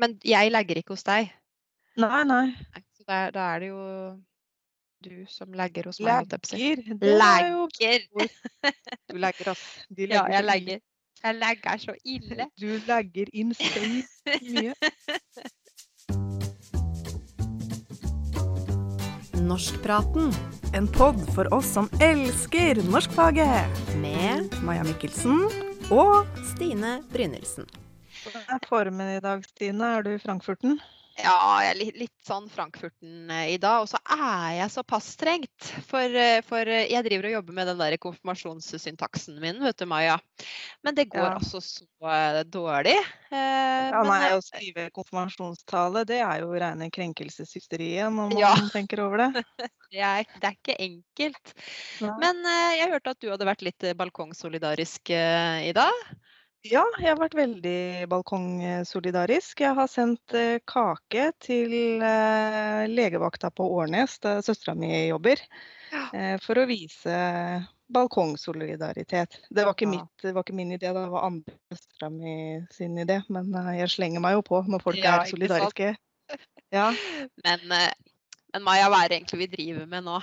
Men jeg legger ikke hos deg. Nei, nei. Så da, da er det jo du som legger hos meg. Legger. Det er jo Legger! Du legger, ass. De Ja, jeg legger. Jeg legger så ille. Du legger insane mye. Norskpraten. En pod for oss som elsker norskfaget. Med Maja Mikkelsen og Stine Brynildsen. Hvordan er formen i dag, Stine? Er du i Frankfurten? Ja, jeg er litt, litt sånn Frankfurten eh, i dag. Og så er jeg såpass strengt. For, eh, for eh, jeg driver og jobber med den der konfirmasjonssyntaksen min, vet du, Maja. Men det går Ja. altså så dårlig. Eh, Ja, nei, men, Å skrive konfirmasjonstale, det er jo rene krenkelseshysteriet når man Ja. tenker over det. det, er, det er ikke enkelt. Nei. Men eh, jeg hørte at du hadde vært litt balkongsolidarisk eh, i dag. Ja, jeg har vært veldig balkongsolidarisk. Jeg har sendt eh, kake til eh, legevakta på Årnes, der søstera mi jobber, Ja. eh, for å vise balkongsolidaritet. Det var ikke, mitt, det var ikke min idé, det var andre søstera mi sin idé. Men jeg slenger meg jo på når folk Ja, er solidariske. Ja. Men, men Maja, hva er det egentlig vi driver med nå?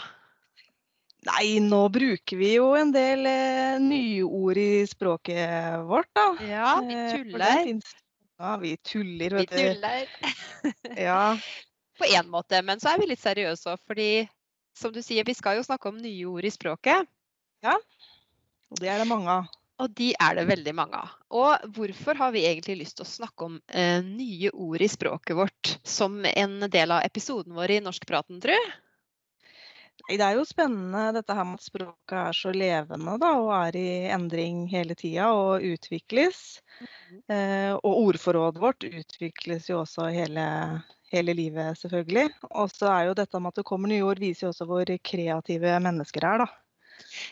Nei, nå bruker vi jo en del eh, nye ord i språket vårt, da. Ja, vi Eh, tuller. finnes- Ja, vi tuller, Vi vet du. tuller. Ja. På én måte, men så er vi litt seriøse òg, fordi som du sier, vi skal jo snakke om nye ord i språket. Ja, Og det er det mange av. Og de er det veldig mange av. Og hvorfor har vi egentlig lyst til å snakke om eh, nye ord i språket vårt som en del av episoden vår i Norskpraten, tru? Det er jo spennende dette her med at språket er så levende da, og er i endring hele tida og utvikles. Eh, og ordforrådet vårt utvikles jo også hele, hele livet, selvfølgelig. Og så er jo dette med at det kommer nye ord, viser jo også hvor kreative mennesker er, da.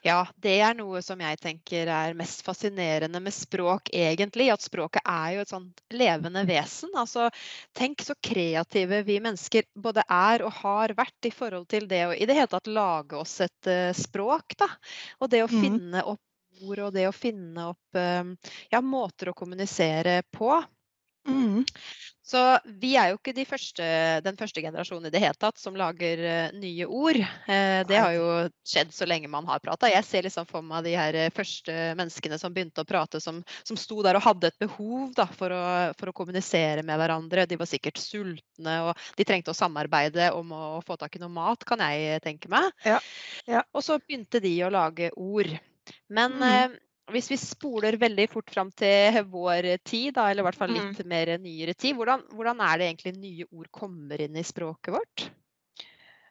Ja, det er noe som jeg tenker er mest fascinerende med språk, egentlig. At språket er jo et sånt levende vesen. Altså, tenk så kreative vi mennesker både er og har vært i forhold til det å i det hele tatt lage oss et uh, språk, da. Og det å mm. finne opp ord og det å finne opp uh, ja, måter å kommunisere på. Så vi er jo ikke de første, den første generasjonen i det hele tatt som lager uh, nye ord. Uh, det har jo skjedd så lenge man har prata. Jeg ser liksom for meg de her eh, første menneskene som begynte å prate, som, som sto der og hadde et behov da, for, å, for å kommunisere med hverandre. De var sikkert sultne, og de trengte å samarbeide om å få tak i noe mat, kan jeg tenke meg. Ja, ja. Og så begynte de å lage ord. Men Mm. eh, hvis vi spoler veldig fort fram til vår tid, da, eller i hvert fall Mm. litt mer nyere tid, hvordan, hvordan er det egentlig nye ord kommer inn i språket vårt?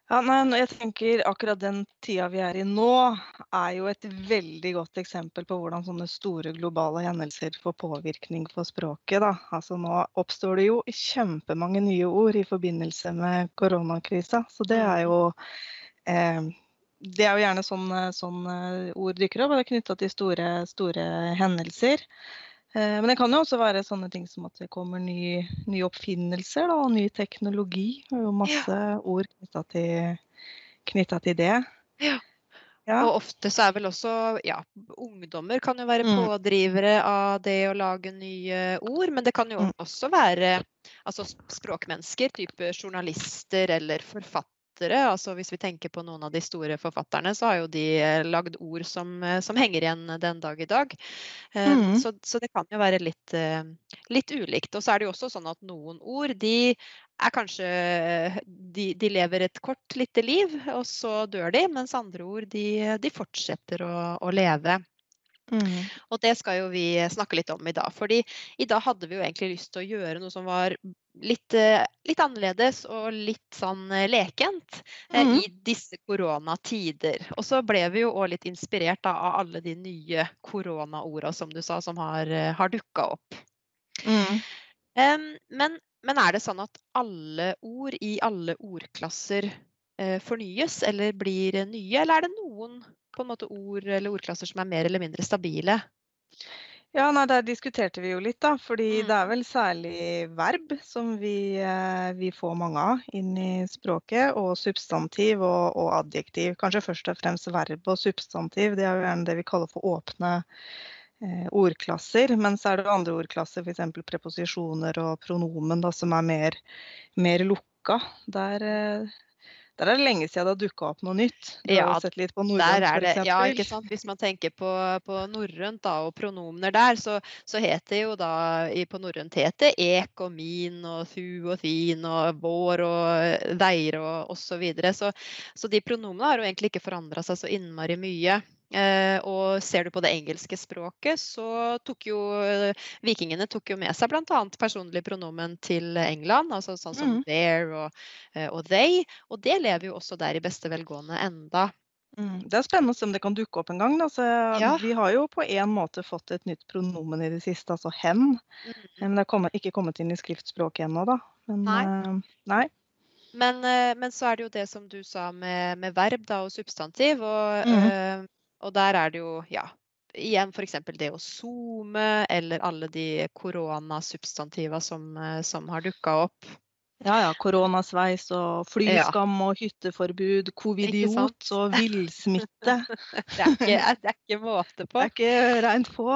Ja, nei, jeg tenker akkurat den tida vi er i nå, er jo et veldig godt eksempel på hvordan sånne store globale hendelser får påvirkning på språket. Da. Altså, nå oppstår det jo kjempemange nye ord i forbindelse med koronakrisa. Så det er jo eh, det er jo gjerne sånn, eh, sånn eh, ord dykker opp, og det er knytta til store, store hendelser. Eh, Men det kan jo også være sånne ting som at det kommer ny- nye oppfinnelser da, og ny teknologi. Det er jo masse ord knytta til, til det. Ja. Ja. Og ofte så er vel også ja, ungdommer kan jo være Mm. pådrivere av det å lage nye ord, men det kan jo Mm. også være altså språkmennesker, type journalister eller forfattere. Altså hvis vi tenker på noen av de store forfatterne, så har jo de eh, lagd ord som, eh, som henger igjen den dag i dag. Eh, Mm. Så, så det kan jo være litt, eh, litt ulikt. Og så er det jo også sånn at noen ord de er kanskje de, de lever et kort, lite liv, og så dør de. Mens andre ord de, de fortsetter å, å leve. Mm. Og det skal jo vi snakke litt om i dag. fordi i dag hadde vi jo egentlig lyst til å gjøre noe som var litt, eh, litt annerledes og litt sånn eh, lekent eh, Mhm. i disse koronatider. Og så ble vi jo òg litt inspirert da, av alle de nye koronaorda som du sa, som har, har dukka opp. Mm. Um, men, men er det sånn at alle ord i alle ordklasser eh, fornyes eller blir nye, eller er det noen på en måte ord eller ordklasser som er mer eller mindre stabile? Ja, nei, Der diskuterte vi jo litt, da. Fordi Mm. det er vel særlig verb som vi, eh, vi får mange av inn i språket. Og substantiv og, og adjektiv. Kanskje først og fremst verb og substantiv. Det er jo gjerne det vi kaller for åpne, eh, ordklasser. Men så er det andre ordklasser, f.eks. preposisjoner og pronomen, da, som er mer, mer lukka. Der, eh, der er det lenge siden det har dukka opp noe nytt. Du Ja, har sett litt på Der norrønt, er det, f.eks. ja, ikke sant? Hvis man tenker på, på norrønt og pronomener der, så, så het det jo da på norrønt het det ek og min og thu og thin og vår og deir og osv. Så, videre. så Så de pronomene har jo egentlig ikke forandra seg så innmari mye. Eh, og ser du på det engelske språket, så tok jo vikingene tok jo med seg bl.a. personlig pronomen til England, altså sånn som mm. there og, eh, og they. Og det lever jo også der i beste velgående enda. Mm, Det er spennende å se om det kan dukke opp en gang. Da. Så, Ja. Vi har jo på en måte fått et nytt pronomen i det siste, altså hen. Men det er ikke kommet inn i skriftspråket ennå, da. Men, Nei. eh, nei. Men, men så er det jo det som du sa med, med verb da, og substantiv. Og, Mhm. Eh, og der er det jo, ja Igjen f.eks. det å zoome, eller alle de koronasubstantiva som, eh, som har dukka opp. Ja ja, koronasveis og flyskam og hytteforbud, covidiot og villsmitte. Det er ikke, det er ikke måte Det er ikke regnet på.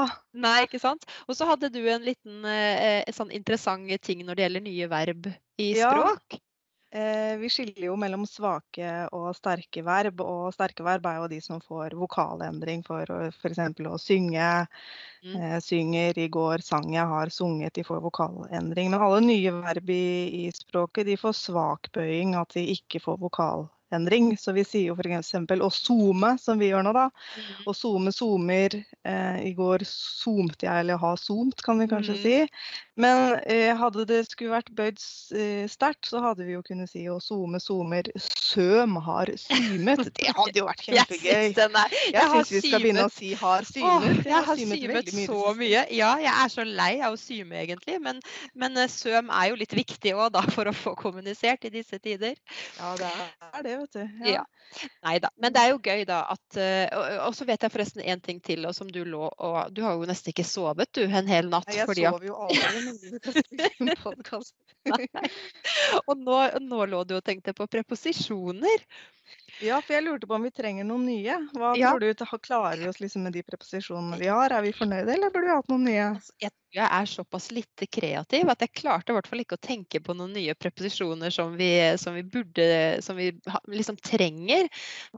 Nei, ikke sant? Og så hadde du en liten eh, sånn interessant ting når det gjelder nye verb i språk. Eh, vi skiller jo mellom svake og sterke verb, og sterke verb er jo de som får vokalendring for f.eks. å synge. Mm. Eh, synger i går, sang jeg, har sunget, de får vokalendring. Men alle nye verb i, i språket de får svak bøying, at de ikke får vokalendring. Så vi sier jo f.eks. å zoome, som vi gjør nå, da. Mhm. Å zoome, zoomer. Eh, I går zoomte jeg, eller har zoomt, kan vi kanskje mm. si. Men eh, hadde det skulle vært bøyd eh, sterkt, så hadde vi jo kunnet si å zoome, zoomer. Søm har symet. Det hadde jo vært kjempegøy. Jeg syns vi skal begynne å si har symet. jeg har symet symet mye så mye. Ja, jeg er så lei av å syme egentlig, men, men eh, søm er jo litt viktig òg da for å få kommunisert i disse tider. Ja, det er det, vet du. Ja. Nei da. Men det er jo gøy da at uh, Og, så vet jeg forresten en ting til, og som du lå og Du har jo nesten ikke sovet du en hel natt. Nei, Jeg fordi sover jo aldri en podkast. og nå, nå lå du og tenkte på preposisjoner. Ja, for jeg lurte på om vi trenger noen nye. Hva Ja. tror du? Klarer vi oss liksom med de preposisjonene vi har? Er vi fornøyde, eller burde vi hatt noen nye? Altså, Jeg tror jeg er såpass lite kreativ at jeg klarte i hvert fall ikke å tenke på noen nye preposisjoner som vi, som vi burde Som vi liksom trenger.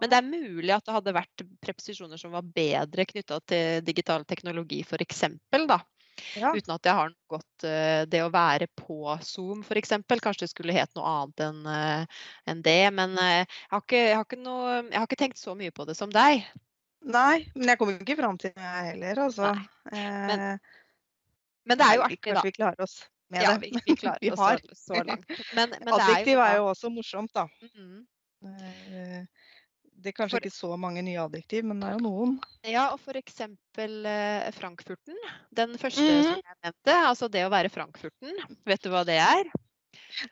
Men det er mulig at det hadde vært preposisjoner som var bedre knytta til digital teknologi, f.eks. da. Ja. Uten at jeg har noe godt eh, Det å være på Zoom f.eks. Kanskje det skulle het noe annet enn eh, enn det. Men eh, jeg, har ikke, jeg, har noe, jeg har ikke tenkt så mye på det som deg. Nei, men jeg kommer ikke fram til det heller, altså. Men Men det er jo artig, da. Kanskje vi klarer oss med Ja, det. vi, vi klarer Vi oss så, så langt. Men, men Adjektiv er jo er jo også morsomt, da. Mhm. Eh, Det er kanskje For- ikke så mange nye adjektiv, men det er jo noen. Ja, og f.eks. Eh, Frankfurten. Den første mm. som jeg nevnte. Altså det å være Frankfurten. Vet du hva det er?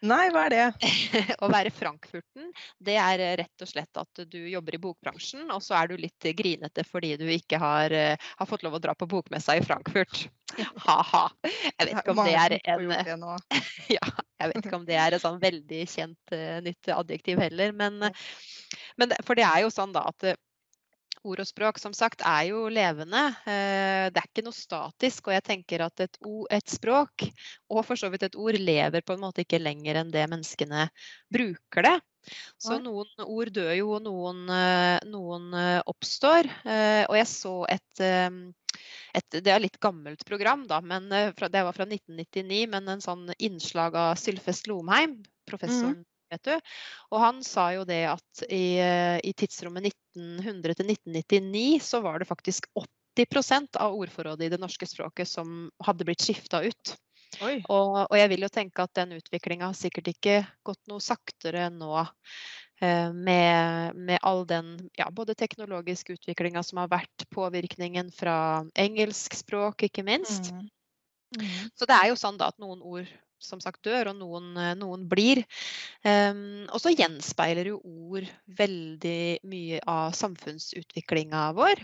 Nei, hva er det? å være Frankfurten, det er eh, rett og slett at du jobber i bokbransjen, og så er du litt grinete fordi du ikke har, eh, har fått lov å dra på bokmessa i Frankfurt. Ha-ha. Jeg vet ikke om det er en ja, jeg vet ikke om det er et sånn veldig kjent eh, nytt adjektiv heller. Men, men for det er jo sånn da at ord og språk som sagt er jo levende. Eh, det er ikke noe statisk. Og jeg tenker at et, ord, et språk, og for så vidt et ord, lever på en måte ikke lenger enn det menneskene bruker det. Så noen ord dør jo, og noen, eh, noen eh, oppstår. Og jeg så et et, det er litt gammelt program, da, men det var fra 1999. Men en sånn innslag av Sylfest Lomheim, professoren, vet du. Og han sa jo det at i, eh, i tidsrommet 1900 til 1999 så var det faktisk 80% av ordforrådet i det norske språket som hadde blitt skifta ut. Og, og jeg vil jo tenke at den utviklinga har sikkert ikke gått noe saktere nå. eh, Med, med all den ja, både teknologiske utviklinga som har vært, påvirkningen fra engelsk språk, ikke minst. Mm. Mm. Så det er jo sånn da at noen ord som sagt dør, og noen, eh, noen blir. Um, og så gjenspeiler jo ord veldig mye av samfunnsutviklinga vår.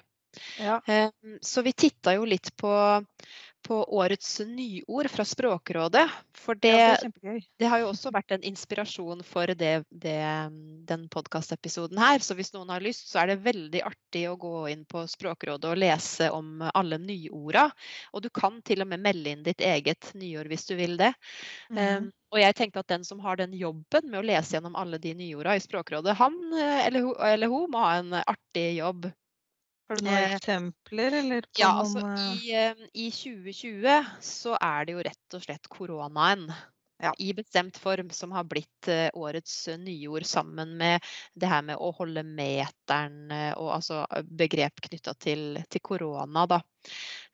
Ja. Um, Så vi titta jo litt på, på årets nyord fra Språkrådet. For det, ja, det, det, har jo også vært en inspirasjon for det, det, den podkastepisoden her. Så hvis noen har lyst, så er det veldig artig å gå inn på Språkrådet og lese om alle nyorda. Og du kan til og med melde inn ditt eget nyord hvis du vil det. Mm. Um, og jeg tenkte at den som har den jobben med å lese gjennom alle de nyorda i Språkrådet, han eh, eller eller hun må ha en artig jobb. Har du noen eh, eksempler, eller? ja, altså i, eh, i, 2020 så er det jo rett og slett koronaen. Ja. I bestemt form, som har blitt årets nyord sammen med det her med å holde meteren og altså begrep knytta til, til, korona, da.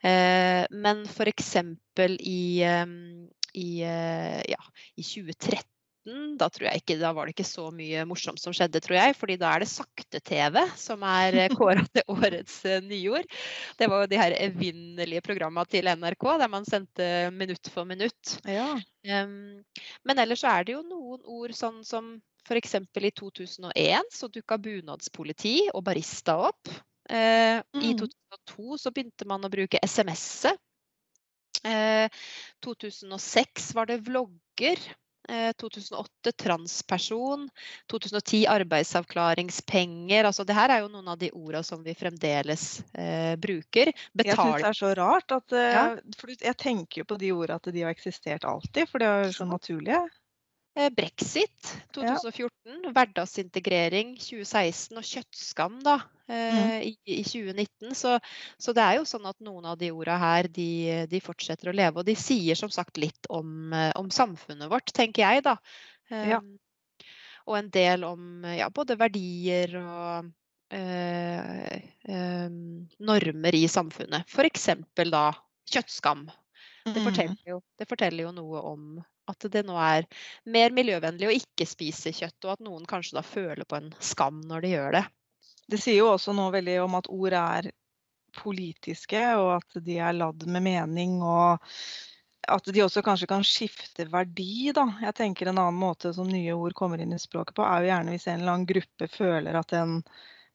Men f.eks. i, i, ja, i 2013 da, ikke, da, var det ikke så mye morsomt som skjedde, tror jeg. fordi da er det sakte-TV som er eh, kåra til årets uh, nyord. Det var jo de her evinnelige programma til NRK der man sendte minutt for minutt. Ja. Um, men ellers så er det jo noen ord sånn som f.eks. i 2001 så dukka bunadspoliti og barista opp. Uh, mm. I 2002 så begynte man å bruke SMS-et. Uh, 2006 var det vlogger. 2008 eh, transperson, 2010 arbeidsavklaringspenger. altså det her er jo noen av de ordene som vi fremdeles eh, bruker. Betal... Jeg syns det er så rart at eh, ja. for Jeg tenker jo på de ordene at de har eksistert alltid, for de er jo så naturlige. Eh, brexit 2014, ja. hverdagsintegrering 2016 og kjøttskam da, mm. i, i, 2019. Så, så, det er jo sånn at noen av de orda her de, de, fortsetter å leve. Og de sier som sagt litt om, eh, om samfunnet vårt, tenker jeg da. Ja. Um, og en del om ja, både verdier og uh, um, normer i samfunnet. F.eks. da kjøttskam. Det mm. forteller, jo, det forteller jo noe om at det nå er mer miljøvennlig å ikke spise kjøtt, og at noen kanskje da føler på en skam når de gjør det. Det sier jo også noe veldig om at ord er politiske, og at de er ladd med mening. og at de også kanskje kan skifte verdi. Da. Jeg tenker En annen måte som nye ord kommer inn i språket på, er jo gjerne hvis en eller annen gruppe føler at den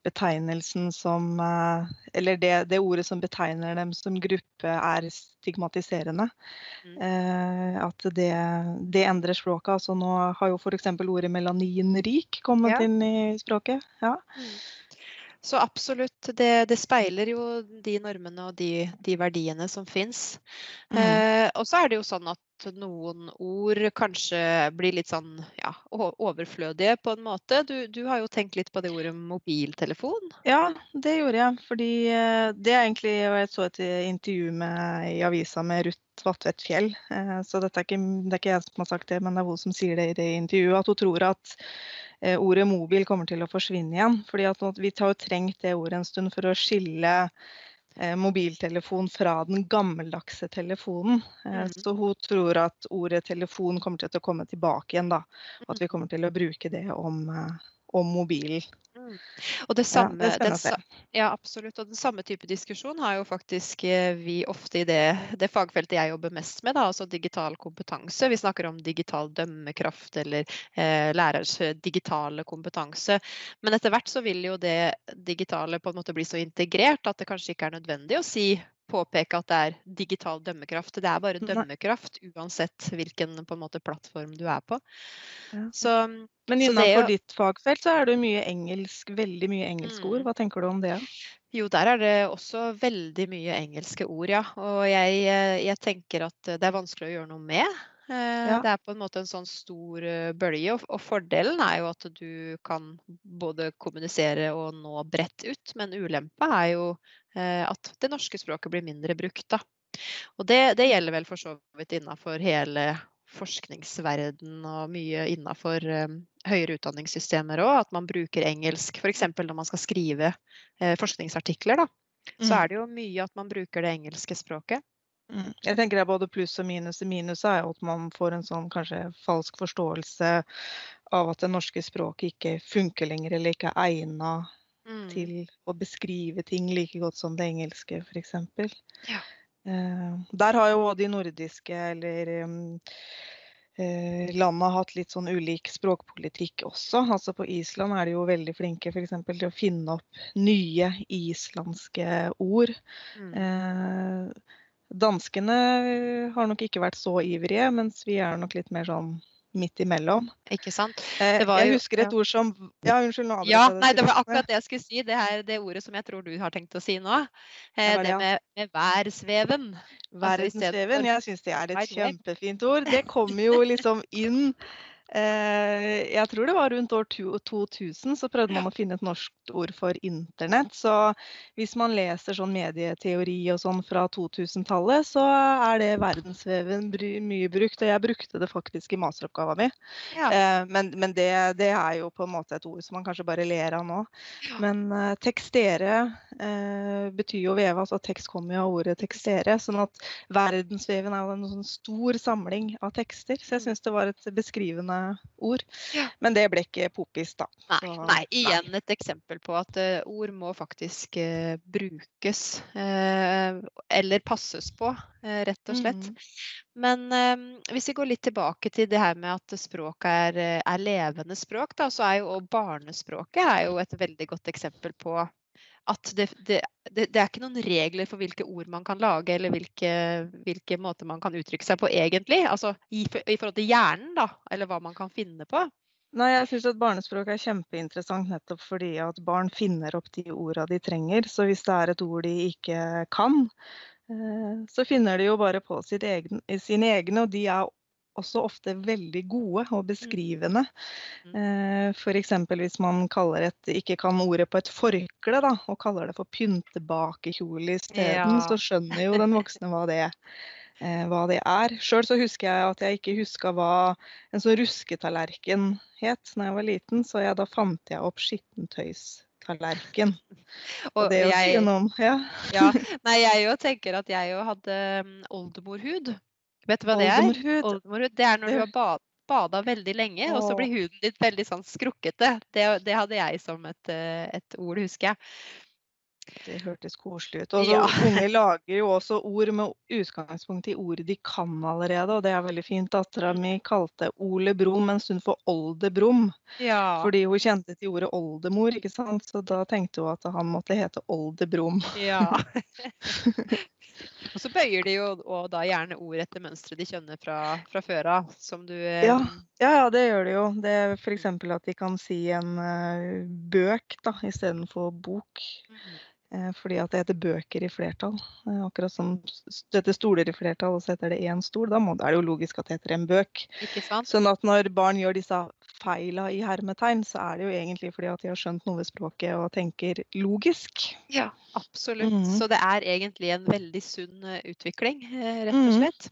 betegnelsen som eh, Eller det, det, ordet som betegner dem som gruppe, er stigmatiserende. Mm. Eh, at det, det, endrer språket. Altså nå har jo f.eks. ordet melaninrik kommet ja. inn i språket. Ja. Mm. Så absolutt, det, det, speiler jo de normene og de, de verdiene som fins. Mm. Eh, og så er det jo sånn at noen ord kanskje blir litt sånn ja, overflødige på en måte. Du, du, har jo tenkt litt på det ordet mobiltelefon? Ja, det gjorde jeg. Fordi eh, det er egentlig Jeg så et intervju med, i avisa med Ruth Vatvedt Fjell. Eh, så er ikke, det er ikke jeg som har sagt det, men det er hun som sier det i det intervjuet. At hun tror at ordet mobil kommer til å forsvinne igjen. Fordi at vi har jo trengt det ordet en stund for å skille Eh, mobiltelefon fra den gammeldagse telefonen. Mm. Så hun tror at ordet telefon kommer til å komme tilbake igjen. da, At vi kommer til å bruke det om, eh, om mobilen. Og det samme, ja, den, ja, absolutt. Og den samme type diskusjon har jo faktisk eh, vi ofte i det, det fagfeltet jeg jobber mest med, da, altså digital kompetanse. Vi snakker om digital dømmekraft eller eh, lærers digitale kompetanse. Men etter hvert så vil jo det digitale på en måte bli så integrert at det kanskje ikke er nødvendig å si påpeke at det er digital dømmekraft. Det er bare dømmekraft uansett hvilken måte, plattform du er på. Ja. Så, Men innenfor jo... ditt fagfelt så er det mye engelsk, veldig mye engelske mm. ord. Hva tenker du om det? Jo, der er det også veldig mye engelske ord, ja. Og jeg, eh, jeg tenker at det er vanskelig å gjøre noe med. Eh, ja. Det er på en måte en sånn stor eh, bølge, og fordelen er jo at du kan både kommunisere og nå bredt ut. Men ulempa er jo at det norske språket blir mindre brukt. Da. Og det, det gjelder vel for så vidt innafor hele forskningsverden og mye innafor um, høyere utdanningssystemer òg, at man bruker engelsk f.eks. når man skal skrive uh, forskningsartikler. Da. Så mm. er det jo mye at man bruker det engelske språket. Mm. Jeg tenker det er både pluss og minus. Minus er jo at man får en sånn kanskje falsk forståelse av at det norske språket ikke funker lenger, eller ikke er egna mm. til å beskrive ting like godt som det engelske, f.eks. Ja. Uh, der har jo de nordiske eller um, uh, landene hatt litt sånn ulik språkpolitikk også. Altså På Island er de jo veldig flinke for eksempel, til å finne opp nye islandske ord. Mm. Uh, Danskene har nok ikke vært så ivrige, mens vi er nok litt mer sånn midt imellom. Ikke sant? Eh, jeg husker et ord som Ja, unnskyld. nå Ja, jeg nei, det var akkurat det jeg skulle si. Det er det ordet som jeg tror du har tenkt å si nå. Eh, det, det med, med værsveven. Altså, Verdensveven, jeg syns det er et kjempefint ord. Det kommer jo liksom inn Jeg tror det var rundt år 2000 så prøvde man å finne et norsk ord for internett. Så hvis man leser sånn medieteori og sånn fra 2000-tallet, så er det verdensveven mye brukt. Og jeg brukte det faktisk i masteroppgava mi. Ja. Eh, men men det, det er jo på en måte et ord som man kanskje bare ler av nå. Men eh, tekstere eh, betyr jo veve, altså tekst kommer jo av ordet tekstere. Sånn at verdensveven er jo en sånn stor samling av tekster. Så jeg syns det var et beskrivende ord. Ja. Men det ble ikke popis, da. Nei, Så- nei, igjen et eksempel på at uh, ord må faktisk uh, brukes. Uh, eller passes på, rett og slett. Mm. Men hvis vi går litt tilbake til det her med at språk er, er levende språk, da, så er jo barnespråket er jo et veldig godt eksempel på at det, det, det, er ikke noen regler for hvilke ord man kan lage, eller hvilke, hvilke måter man kan uttrykke seg på egentlig. Altså i, i forhold til hjernen, da, eller hva man kan finne på. Nei, jeg syns at barnespråk er kjempeinteressant nettopp fordi at barn finner opp de orda de trenger. Så hvis det er et ord de ikke kan, eh, så finner de jo bare på egen, sine egne, og de er også ofte veldig gode og beskrivende. Mm. Eh, F.eks. hvis man et, ikke kan ordet på et forkle, da, og kaller det for pyntebakekjole isteden, Ja. så skjønner jo den voksne hva det, er hva det er. Sjøl så husker jeg at jeg ikke huska hva en sånn rusketallerken het da jeg var liten, så jeg, da fant jeg opp skittentøystallerken. Og Og det er jo jeg, noe om ja. ja, nei, jeg jo tenker at jeg jo hadde mm, oldemorhud. Vet du hva det er? Oldemorhud. Det er når du har bad, bada veldig lenge, og så blir huden din veldig sånn skrukkete. Det, det hadde jeg som et, eh, et ord, husker jeg. Det hørtes koselig ut. Og så Ja. Unge lager jo også ord med utgangspunkt i ord de kan allerede, og det er veldig fint. Dattera mi kalte Ole Brumm en stund for Olde Brumm, Ja. fordi hun kjente til ordet oldemor, ikke sant. Så da tenkte hun at han måtte hete Olde Brumm. ja. og så bøyer de jo og da gjerne ord etter mønstre de kjenner fra, fra før av, som du eh, Ja. Ja, ja, det gjør de jo. Det er f.eks. at de kan si en uh, bøk da, istedenfor bok. Mhm. Eh, fordi at det heter bøker i flertall. Eh, akkurat som det heter stoler i flertall, og så heter det én stol. Da er det jo logisk at det heter en bøk. Sånn at når barn gjør disse feila i hermetegn, så er det jo egentlig fordi at de har skjønt noe ved språket og tenker logisk. Ja, absolutt. Mhm. Så det er egentlig en veldig sunn eh, utvikling, rett og Mhm. slett.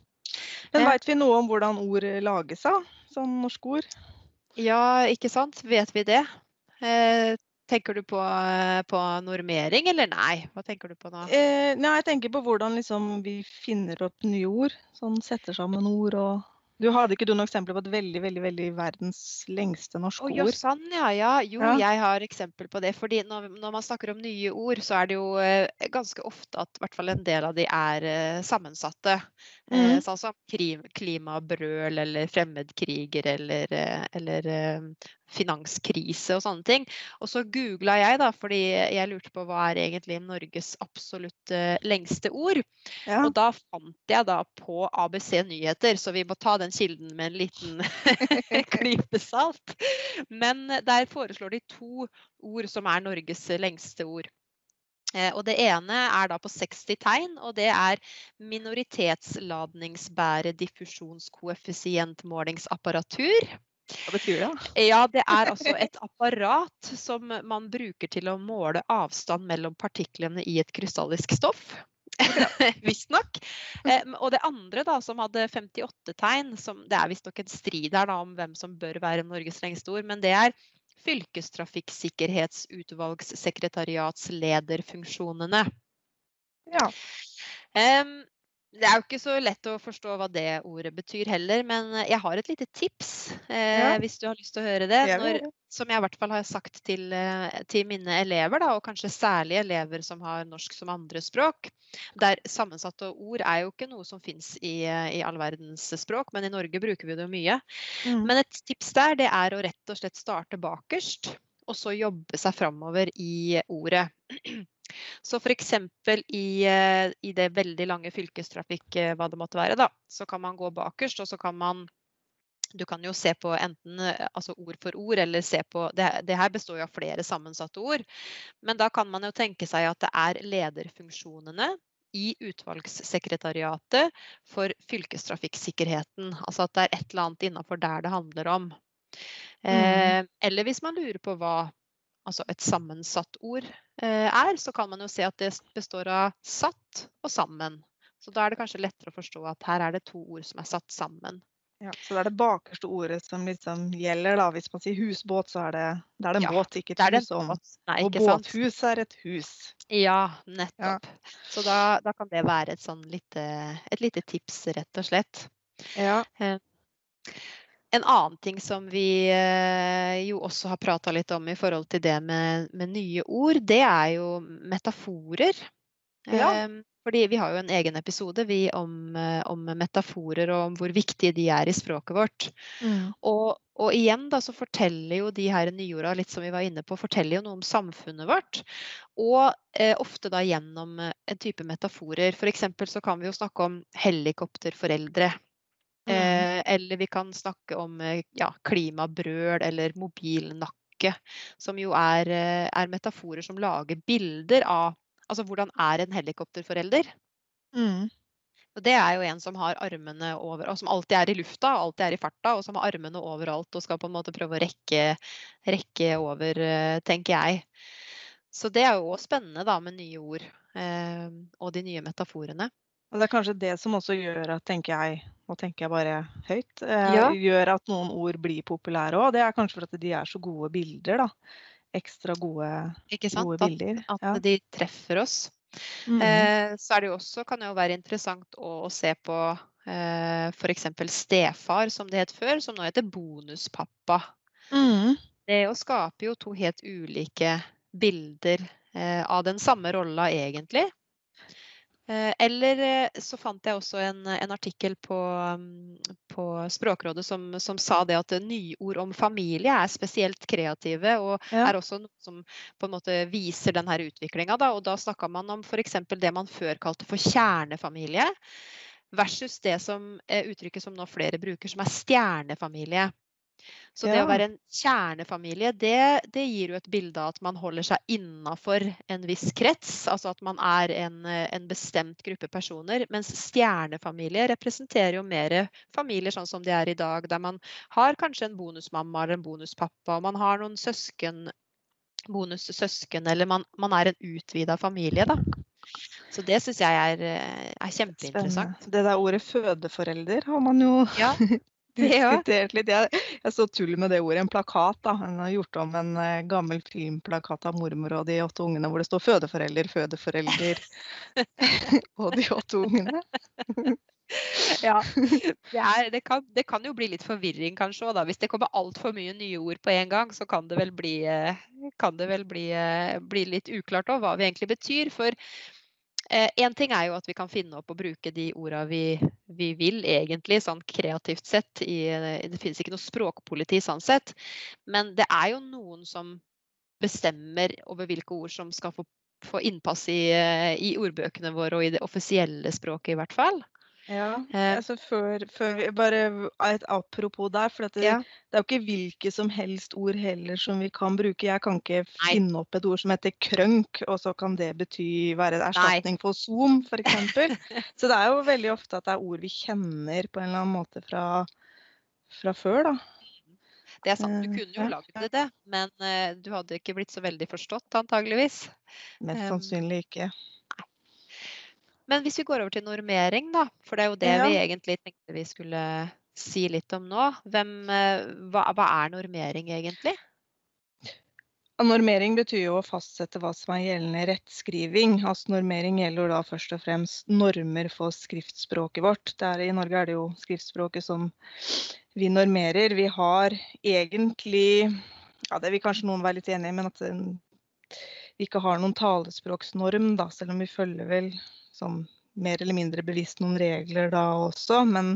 Men veit vi noe om hvordan ord lages av? Sånn norske ord? Ja, ikke sant? Vet vi det? Tenker du på, på normering, eller nei? Hva tenker du på nå? Eh, nei, jeg tenker på hvordan liksom vi finner opp nye ord. Sånn setter sammen ord og Du hadde ikke du noen eksempler på et veldig, veldig, veldig verdens lengste norske oh, ord? sånn, ja, ja. Jo, Ja. jeg har eksempel på det. fordi når, når man snakker om nye ord, så er det jo eh, ganske ofte at i hvert fall en del av de er eh, sammensatte. Eh, Mhm. sånn som klimabrøl eller fremmedkriger eller, eh, eller eh, finanskrise og sånne ting. Og så googla jeg, da, fordi jeg lurte på hva er egentlig Norges absolutt lengste ord. Ja. Og da fant jeg da på ABC Nyheter, så vi må ta den kilden med en liten klype salt. Men der foreslår de to ord som er Norges lengste ord. Eh, Og Det ene er da på 60 tegn, og det er minoritetsladningsbærediffusjonskoeffisientmålingsapparatur. Hva betyr det? Ja, det er altså et apparat som man bruker til å måle avstand mellom partiklene i et krystallisk stoff. Visstnok. Eh, og det andre, da, som hadde 58 tegn, som, det er visstnok en strid her da, om hvem som bør være Norges lengste ord, men det er fylkestrafikksikkerhetsutvalgssekretariatslederfunksjonene. Ja. Em, det er jo ikke så lett å forstå hva det ordet betyr heller, men jeg har et lite tips eh, Ja. hvis du har lyst til å høre det. Når, som jeg i hvert fall har sagt til, eh, til mine elever, da, og kanskje særlig elever som har norsk som andrespråk. Der sammensatte ord er jo ikke noe som fins i, eh, i all verdens språk, men i Norge bruker vi det mye. Mm. Men et tips der, det er å rett og slett starte bakerst, og så jobbe seg framover i ordet. Så f.eks. I, eh, i det veldig lange fylkestrafikk, eh, hva det måtte være, da, så kan man gå bakerst, og så kan man du kan jo se på enten altså ord for ord, eller se på det, det, her består jo av flere sammensatte ord. Men da kan man jo tenke seg at det er lederfunksjonene i utvalgssekretariatet for fylkestrafikksikkerheten. Altså at det er et eller annet innafor der det handler om. Mm. Eh, eller hvis man lurer på hva altså et sammensatt ord eh, er, så kan man jo se at det består av satt og sammen. Så da er det kanskje lettere å forstå at her er det to ord som er satt sammen. Ja, så det er det bakerste ordet som liksom gjelder, da. Hvis man sier husbåt, så er det, det er en ja, båt, ikke et hus. Om. Nei, og båthus er et hus. Ja, nettopp. Ja. Så da, da, kan det være et sånn lite, et lite tips, rett og slett. Ja. Eh, en annen ting som vi eh, jo også har prata litt om i forhold til det med, med, nye ord, det er jo metaforer. Ja. Ehm, fordi vi har jo en egen episode vi, om, eh, om, metaforer og om hvor viktige de er i språket vårt. Mm. Og, og, igjen da så forteller jo de her nyorda, litt som vi var inne på, forteller jo noe om samfunnet vårt. Og eh, ofte da gjennom en type metaforer. F.eks. så kan vi jo snakke om helikopterforeldre. Mm. Eh, eller vi kan snakke om eh, ja, klimabrøl eller mobilnakke, som jo er, eh, er, metaforer som lager bilder av altså hvordan er en helikopterforelder. Mm. Og det er jo en som har armene over, og som alltid er i lufta og alltid er i farta, og som har armene overalt og skal på en måte prøve å rekke, rekke over, tenker jeg. Så det er jo også spennende da med nye ord eh, og de nye metaforene. Og det er kanskje det som også gjør at, tenker jeg, nå tenker jeg bare høyt, eh, ja. gjør at noen ord blir populære òg. Det er kanskje fordi de er så gode bilder, da. Ekstra gode, gode bilder. At, at ja. de treffer oss. Mm. Eh, så er det også, kan det jo være interessant å, å se på eh, f.eks. stefar, som det het før, som nå heter bonuspappa. Mm. Det å skape jo to helt ulike bilder eh, av den samme rolla, egentlig. Eh, eller eh, så fant jeg også en, en artikkel på, mm, på Språkrådet som, som, sa det at nyord om familie er spesielt kreative, og ja. er også noe som på en måte viser denne utviklinga. Da. Og da snakka man om f.eks. det man før kalte for kjernefamilie, versus det som uttrykket som nå flere bruker, som er stjernefamilie. Så det å være en kjernefamilie, det, det, gir jo et bilde av at man holder seg innafor en viss krets. Altså at man er en, en, bestemt gruppe personer. Mens stjernefamilie representerer jo mer familier sånn som de er i dag. Der man har kanskje en bonusmamma eller en bonuspappa, og man har noen søsken, bonussøsken, eller man, man er en utvida familie, da. Så det syns jeg er, er kjempeinteressant. Spennende. Det der ordet fødeforelder har man jo ja. diskutert litt. Jeg, jeg så tull med det ordet. En plakat. da. Han har gjort om en uh, gammel filmplakat av mormor og de åtte ungene hvor det står 'fødeforelder, fødeforelder' og de åtte ungene. ja. Det, er, det, kan, det, kan, jo bli litt forvirring kanskje òg, Hvis det kommer altfor mye nye ord på en gang, så kan det vel bli, eh, kan det vel bli, eh, bli litt uklart òg hva vi egentlig betyr. For Én eh, ting er jo at vi kan finne opp og bruke de orda vi, vi, vil, egentlig, sånn kreativt sett. I, det finnes ikke noe språkpoliti sånn sett. Men det er jo noen som bestemmer over hvilke ord som skal få, få innpass i, i ordbøkene våre, og i det offisielle språket i hvert fall. Ja, eh, altså før, før vi, Bare et apropos der. For det, ja. det, er jo ikke hvilke som helst ord heller som vi kan bruke. Jeg kan ikke finne opp et ord som heter krønk, og så kan det bety være erstatning Nei. for zoom, f.eks. så det er jo veldig ofte at det er ord vi kjenner på en eller annen måte fra, fra før, da. Det er sant, du kunne jo laget det, det, men uh, du hadde ikke blitt så veldig forstått, antageligvis. Mest sannsynlig ikke. Men hvis vi går over til normering, da, for det er jo det ja. vi egentlig tenkte vi skulle si litt om nå. Hvem, eh, hva, hva, er normering egentlig? Normering betyr jo å fastsette hva som er gjeldende rettskriving. Altså Normering gjelder da først og fremst normer for skriftspråket vårt. Der I Norge er det jo skriftspråket som vi normerer. Vi har egentlig, ja det vil kanskje noen være litt enig i, men at vi ikke har noen talespråksnorm, da, selv om vi følger vel sånn mer eller mindre bevisst noen regler da også. Men,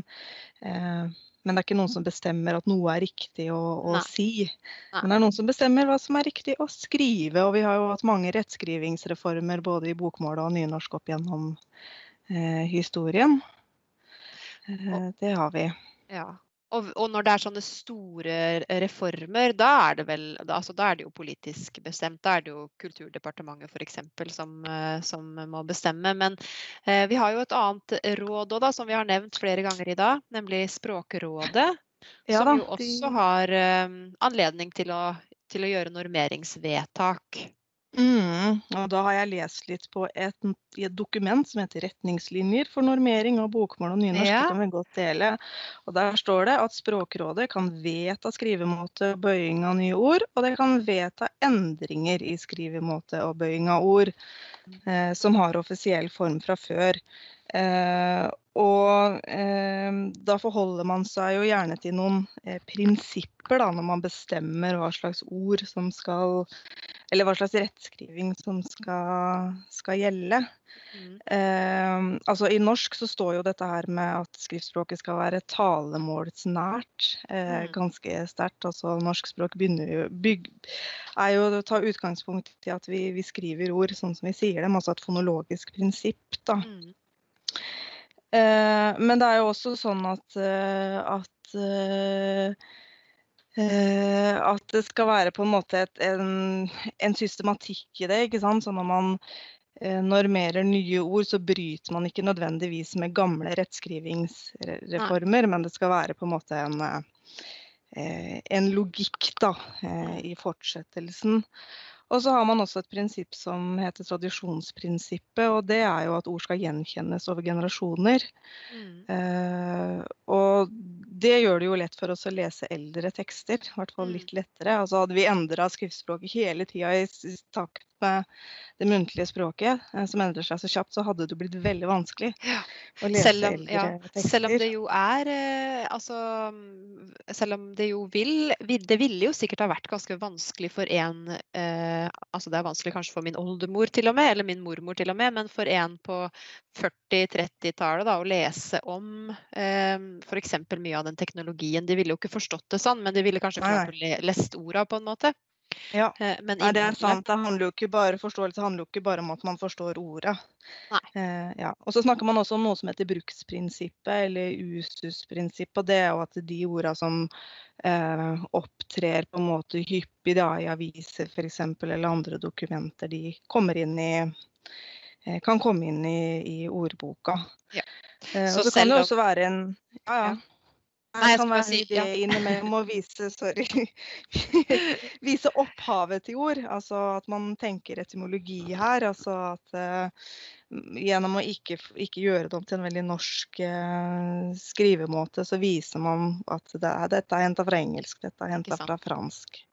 eh, men det er ikke noen som bestemmer at noe er riktig å, å Nei. si. Nei. Men det er noen som bestemmer hva som er riktig å skrive. Og vi har jo hatt mange rettskrivingsreformer både i bokmål og nynorsk opp gjennom eh, historien. Eh, det har vi. Ja. Og, og når det er sånne store reformer, da er det vel da, altså, da er det jo politisk bestemt. Da er det jo Kulturdepartementet f.eks. Som, eh, som må bestemme. Men eh, vi har jo et annet råd òg, som vi har nevnt flere ganger i dag, nemlig Språkrådet. Ja som da, jo også har eh, anledning til å, til å gjøre normeringsvedtak. Mm, og da har jeg lest litt på et, i et dokument som heter 'Retningslinjer for normering av bokmål og nynorsk'. Ja. Det kan vi godt dele. Og Der står det at Språkrådet kan vedta skrivemåte og bøying av nye ord, og det kan vedta endringer i skrivemåte og bøying av ord eh, som har offisiell form fra før. Eh, og eh, da forholder man seg jo gjerne til noen eh, prinsipper da, når man bestemmer hva slags ord som skal Eller hva slags rettskriving som skal, skal gjelde. Mm. Altså I norsk så står jo dette her med at skriftspråket skal være talemålsnært eh, Mm. ganske sterkt. Altså norsk språk begynner jo, bygg, er jo å ta utgangspunkt i at vi, vi skriver ord sånn som vi sier dem, altså et fonologisk prinsipp. da. Mm. Eh, men det er jo også sånn at, eh, at eh, at det skal være på en måte et, en, en systematikk i det. ikke sant? Så når man normerer nye ord, så bryter man ikke nødvendigvis med gamle rettskrivingsreformer, men det skal være på en måte en, en logikk da, i fortsettelsen. Og så har man også et prinsipp som heter tradisjonsprinsippet, og det er jo at ord skal gjenkjennes over generasjoner. Mm. Eh, og det gjør det jo lett for oss å lese eldre tekster, i hvert fall Mm. litt lettere. Altså hadde vi endra skriftspråket hele tida i takt det muntlige språket, eh, som endrer seg så kjapt, så hadde det blitt veldig vanskelig Ja. å lese Selv om, eldre ja, tekster. selv om det jo er eh, altså, Selv om det jo vil Det ville jo sikkert ha vært ganske vanskelig for en eh, altså Det er vanskelig kanskje for min oldemor til og med, eller min mormor til og med, men for en på 40-30-tallet da, å lese om eh, f.eks. mye av den teknologien. De ville jo ikke forstått det sånn, men de ville kanskje klart å le lest orda på en måte. Ja. Eh, men Nei, det er sant. Det handler jo ikke bare, forståelse handler jo ikke bare om at man forstår ordet. Eh, ja. Og så snakker man også om noe som heter bruksprinsippet, eller ususprinsippet. Og det er jo at de ordene som eh, opptrer på en måte hyppig da, i aviser f.eks. eller andre dokumenter, de kommer inn i eh, kan komme inn i, i ordboka. Ja. Eh, Så så kan det også være en Ja, ja. Ja. Nei, jeg kan være si- ja. innimellom å vise sorry, vise opphavet til ord. Altså at man tenker etymologi her. Altså at uh, gjennom å ikke, ikke gjøre det om til en veldig norsk uh, skrivemåte, så viser man at det er, dette er henta fra engelsk, dette er henta fra fransk.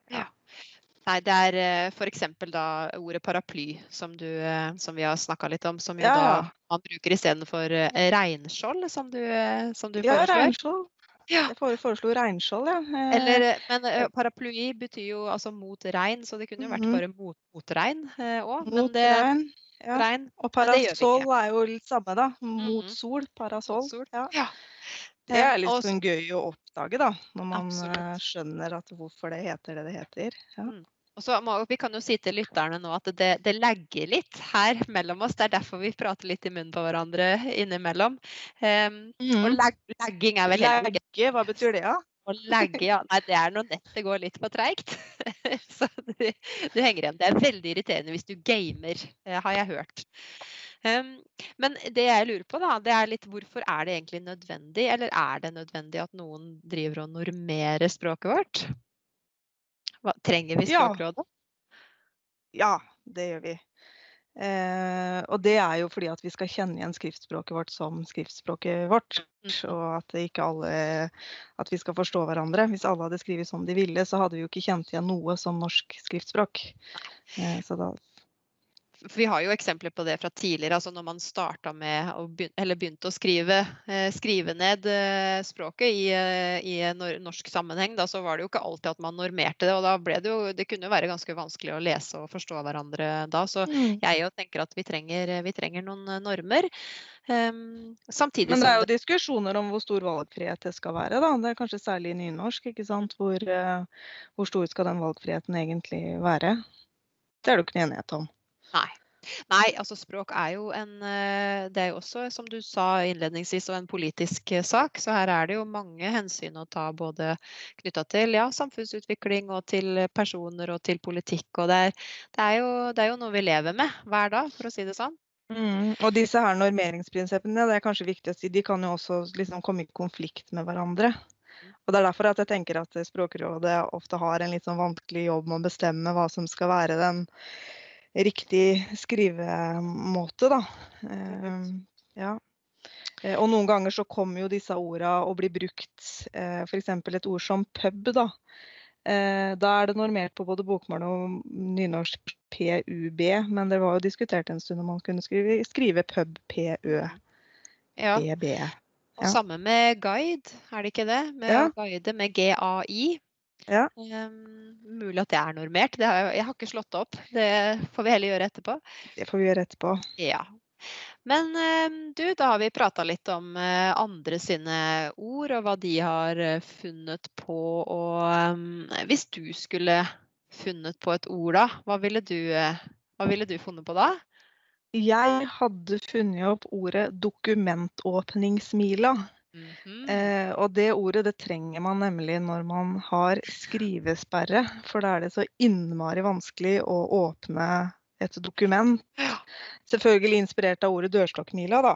Nei, det er f.eks. da ordet paraply, som, du, eh, som vi har snakka litt om, som jo Ja. da man bruker istedenfor regnskjold, som du, eh, som du Ja, foreslår. Ja. Jeg foreslo regnskjold, ja. Eh, Eller, men paraplyi betyr jo altså mot regn, så det kunne jo vært Mhm. bare mot, mot regn òg. Men mot det regn. Ja. regn Og parasoll er jo litt samme, da. Mot Mhm. sol. Parasoll. Ja. Ja. Det er litt sånn gøy å oppdage, da. Når man Absolutt. eh, skjønner at hvorfor det heter det det heter. Ja. Og så må, Vi kan jo si til lytterne nå at det, det legger litt her mellom oss. Det er derfor vi prater litt i munnen på hverandre innimellom. Um, Og Mm. lag, lagging er vel ikke Legge, hva betyr det, da? å legge, ja. Nei, det er når nettet går litt for treigt. Så du, du henger igjen. Det er veldig irriterende hvis du gamer, eh, har jeg hørt. Um, men det jeg lurer på, da, det er litt hvorfor er det egentlig nødvendig, eller er det nødvendig at noen driver og normerer språket vårt? Hva, trenger vi Språkrådet? Ja, det gjør vi. Eh, og det er jo fordi at vi skal kjenne igjen skriftspråket vårt som skriftspråket vårt. Mm. Og at ikke alle At vi skal forstå hverandre. Hvis alle hadde skrevet som de ville, så hadde vi jo ikke kjent igjen noe som norsk skriftspråk. Eh, så da vi har jo eksempler på det fra tidligere. altså Når man starta med, eller begynte å skrive, eh, skrive ned eh, språket i, i, norsk sammenheng, da, så var det jo ikke alltid at man normerte det. Og da ble det jo Det kunne jo være ganske vanskelig å lese og forstå hverandre da. Så mm. jeg jo tenker at vi trenger, vi trenger noen normer. Um, samtidig Men det er jo diskusjoner om hvor stor valgfrihet det skal være. da. Det er kanskje særlig i nynorsk. ikke sant? Hvor, hvor stor skal den valgfriheten egentlig være? Det er det jo ikke enighet om. Nei. Nei, altså språk er jo en eh, Det er jo også, som du sa innledningsvis, en politisk eh, sak. Så her er det jo mange hensyn å ta både knytta til ja, samfunnsutvikling og til personer og til politikk. Og det er, det, er jo, det er, jo, noe vi lever med hver dag, for å si det sånn. Mm, og disse her normeringsprinsippene, det er kanskje viktig å si, de kan jo også liksom komme i konflikt med hverandre. Og Det er derfor at jeg tenker at Språkrådet ofte har en litt sånn vanskelig jobb med å bestemme hva som skal være den riktig skrivemåte, da. Uh, ja. Uh, og noen ganger så kommer jo disse orda og blir brukt, eh, f.eks. et ord som pub, da. Da er det normert på både bokmål og nynorsk PUB, men det var jo diskutert en stund om man kunne skrive, skrive pub PØ. Ja. Ja. Og samme med guide, er det ikke det? Med ja. guide med GAI. Ja. Um, mulig at det er normert. Det har jeg, har ikke slått det opp. Det får vi heller gjøre etterpå. Det får vi gjøre etterpå. Ja. Men um, du, da har vi prata litt om uh, andre sine ord og hva de har uh, funnet på. Og um, hvis du skulle funnet på et ord, da, hva ville du, uh, hva ville du funnet på da? Jeg hadde funnet opp ordet dokumentåpningsmila. Mm -hmm. eh, og det ordet det trenger man nemlig når man har skrivesperre. For da er det så innmari vanskelig å åpne et dokument. Selvfølgelig inspirert av ordet dørstokkmila, da.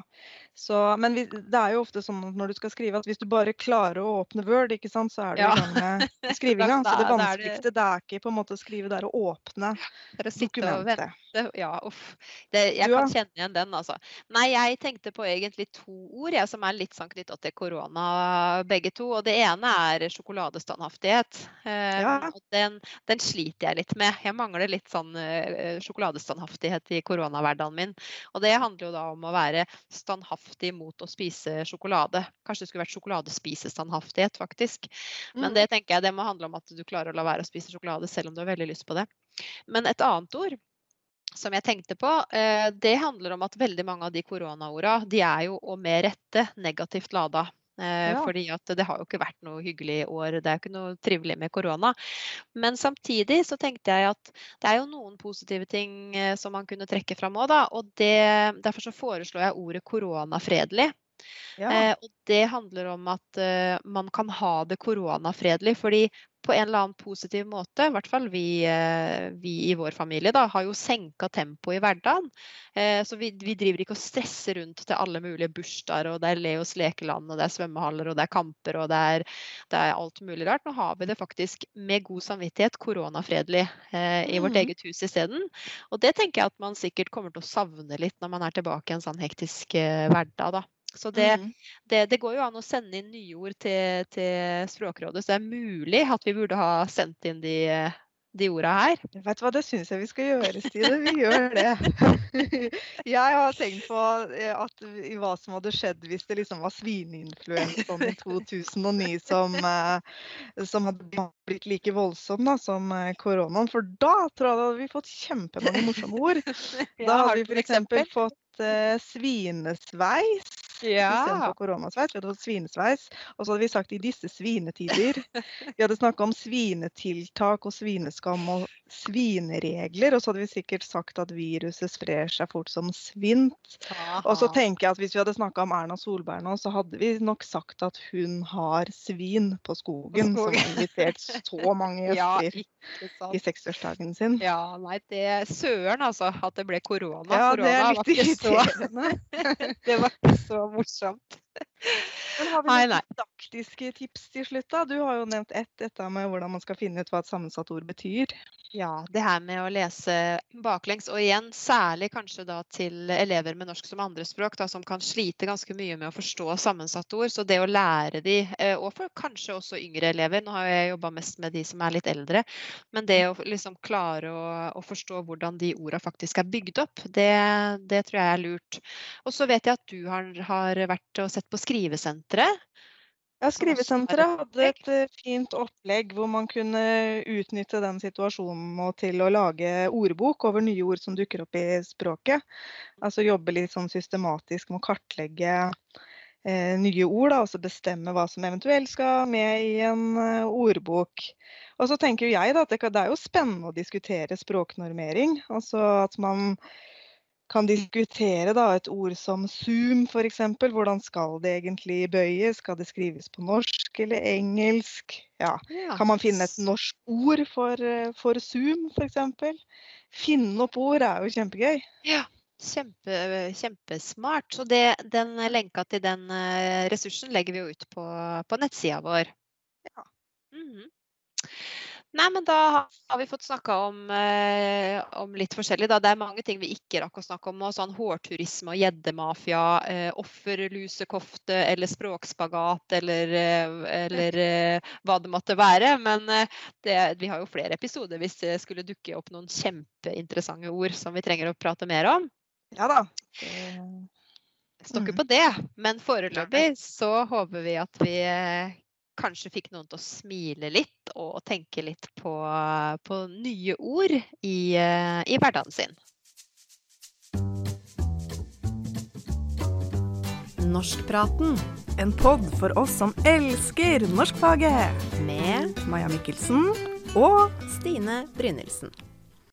Så, men vi, det er jo ofte sånn når du skal skrive at hvis du bare klarer å åpne Word, ikke sant, så er du ja. i gang med skrivinga. så det vanskeligste det er ikke på en måte å skrive, det er å åpne dokumentet. Ja, uff. Det, jeg kan kjenne igjen den, altså. Nei, jeg tenkte på egentlig to ord jeg, som er litt sånn knytta til korona, begge to. Og det ene er sjokoladestandhaftighet. Um, ja. den, den, sliter jeg litt med. Jeg mangler litt sånn uh, sjokoladestandhaftighet i koronahverdagen min. Og det handler jo da om å være standhaftig standhaftig mot å spise sjokolade. Kanskje det skulle vært sjokoladespisestandhaftighet, faktisk. Men mm. det tenker jeg det må handle om at du klarer å la være å spise sjokolade selv om du har veldig lyst på det. Men et annet ord som jeg tenkte på, eh, det handler om at veldig mange av de koronaorda de er jo og med rette negativt lada. Eh, ja. Fordi at det har jo ikke vært noe hyggelig år. Det er jo ikke noe trivelig med korona. Men samtidig så tenkte jeg at det er jo noen positive ting eh, som man kunne trekke fram òg, da. Og det, derfor så foreslår jeg ordet koronafredelig. Ja. Eh, og det handler om at eh, man kan ha det koronafredelig. fordi på en eller annen positiv måte, i hvert fall vi, eh, vi i vår familie, da, har jo senka tempoet i hverdagen. Eh, så vi, vi, driver ikke og stresser rundt til alle mulige bursdager, og det er Leos lekeland, og det er svømmehaller, og det er kamper, og det er, det er alt mulig rart. Nå har vi det faktisk med god samvittighet koronafredelig eh, i vårt mm. eget hus isteden. Og det tenker jeg at man sikkert kommer til å savne litt når man er tilbake i en sånn hektisk hverdag, da. Så det, mm. det, det, går jo an å sende inn nyord til, til Språkrådet, så det er mulig at vi burde ha sendt inn de, de orda her. Vet du hva, det syns jeg vi skal gjøre, Stine. Vi gjør det. Jeg har tenkt på eh, at, hva som hadde skjedd hvis det liksom var svineinfluensaen i 2009 som, eh, som, hadde blitt like voldsom da, som eh, koronaen. For da tror jeg da hadde vi fått kjempemange morsomme ord. Da hadde vi f.eks. fått svinesveis. Ja. Istedenfor koronasveis. Vi hadde fått svinesveis. Og så hadde vi sagt 'i disse svinetider'. Vi hadde snakka om svinetiltak og svineskam og svineregler. Og så hadde vi sikkert sagt at viruset sprer seg fort som svint. Aha. Og så tenker jeg at hvis vi hadde snakka om Erna Solberg nå, så hadde vi nok sagt at hun har svin på skogen, på skogen. som har invitert så mange gjester ja, i seksårsdagen sin. Ja, nei, det er søren altså at det ble korona. Ja, korona det er litt irriterende. det var ikke så morsomt. Men har vi noen didaktiske tips til slutt? da? Du har jo nevnt ett, dette med hvordan man skal finne ut hva et sammensatt ord betyr. Ja, det her med å lese baklengs, og igjen særlig kanskje da til elever med norsk som andrespråk, da, som kan slite ganske mye med å forstå sammensatte ord. Så det å lære de, eh, og for kanskje også yngre elever, nå har jeg jobba mest med de som er litt eldre, men det å liksom klare å, å forstå hvordan de orda faktisk er bygd opp, det, det, tror jeg er lurt. Og så vet jeg at du har, har vært og sett på Skrivesenteret. Ja, Skrivesenteret hadde et eh, fint opplegg hvor man kunne utnytte den situasjonen til å lage ordbok over nye ord som dukker opp i språket. Altså jobbe litt sånn systematisk med å kartlegge eh, nye ord, da, og så bestemme hva som eventuelt skal med i en eh, ordbok. Og så tenker jeg da, at det, det er jo spennende å diskutere språknormering. Altså at man kan diskutere da, et ord som Zoom f.eks. Hvordan skal det egentlig bøyes? Skal det skrives på norsk eller engelsk? Ja. Ja. Kan man finne et norsk ord for, eh, for Zoom f.eks.? Finne opp ord er jo kjempegøy. Ja, kjempe, kjempesmart. Så det, den lenka til den eh, ressursen legger vi jo ut på, på nettsida vår. Ja. Mm -hmm. Nei, men da har vi fått snakka om, eh, om, litt forskjellig. Da. Det er mange ting vi ikke rakk å snakke om. Sånn Hårturisme og gjeddemafia, eh, offerlusekofte eller språkspagat eller, eh, eller eh, hva det måtte være. Men eh, det, vi har jo flere episoder hvis det skulle dukke opp noen kjempeinteressante ord som vi trenger å prate mer om. Ja da. Stokker mm. på det, men foreløpig så håper vi at vi eh, kanskje fikk noen til å smile litt og tenke litt på, på nye ord i, i hverdagen sin. Norskpraten, en pod for oss som elsker norskfaget. Med Maja Mikkelsen og Stine Brynildsen.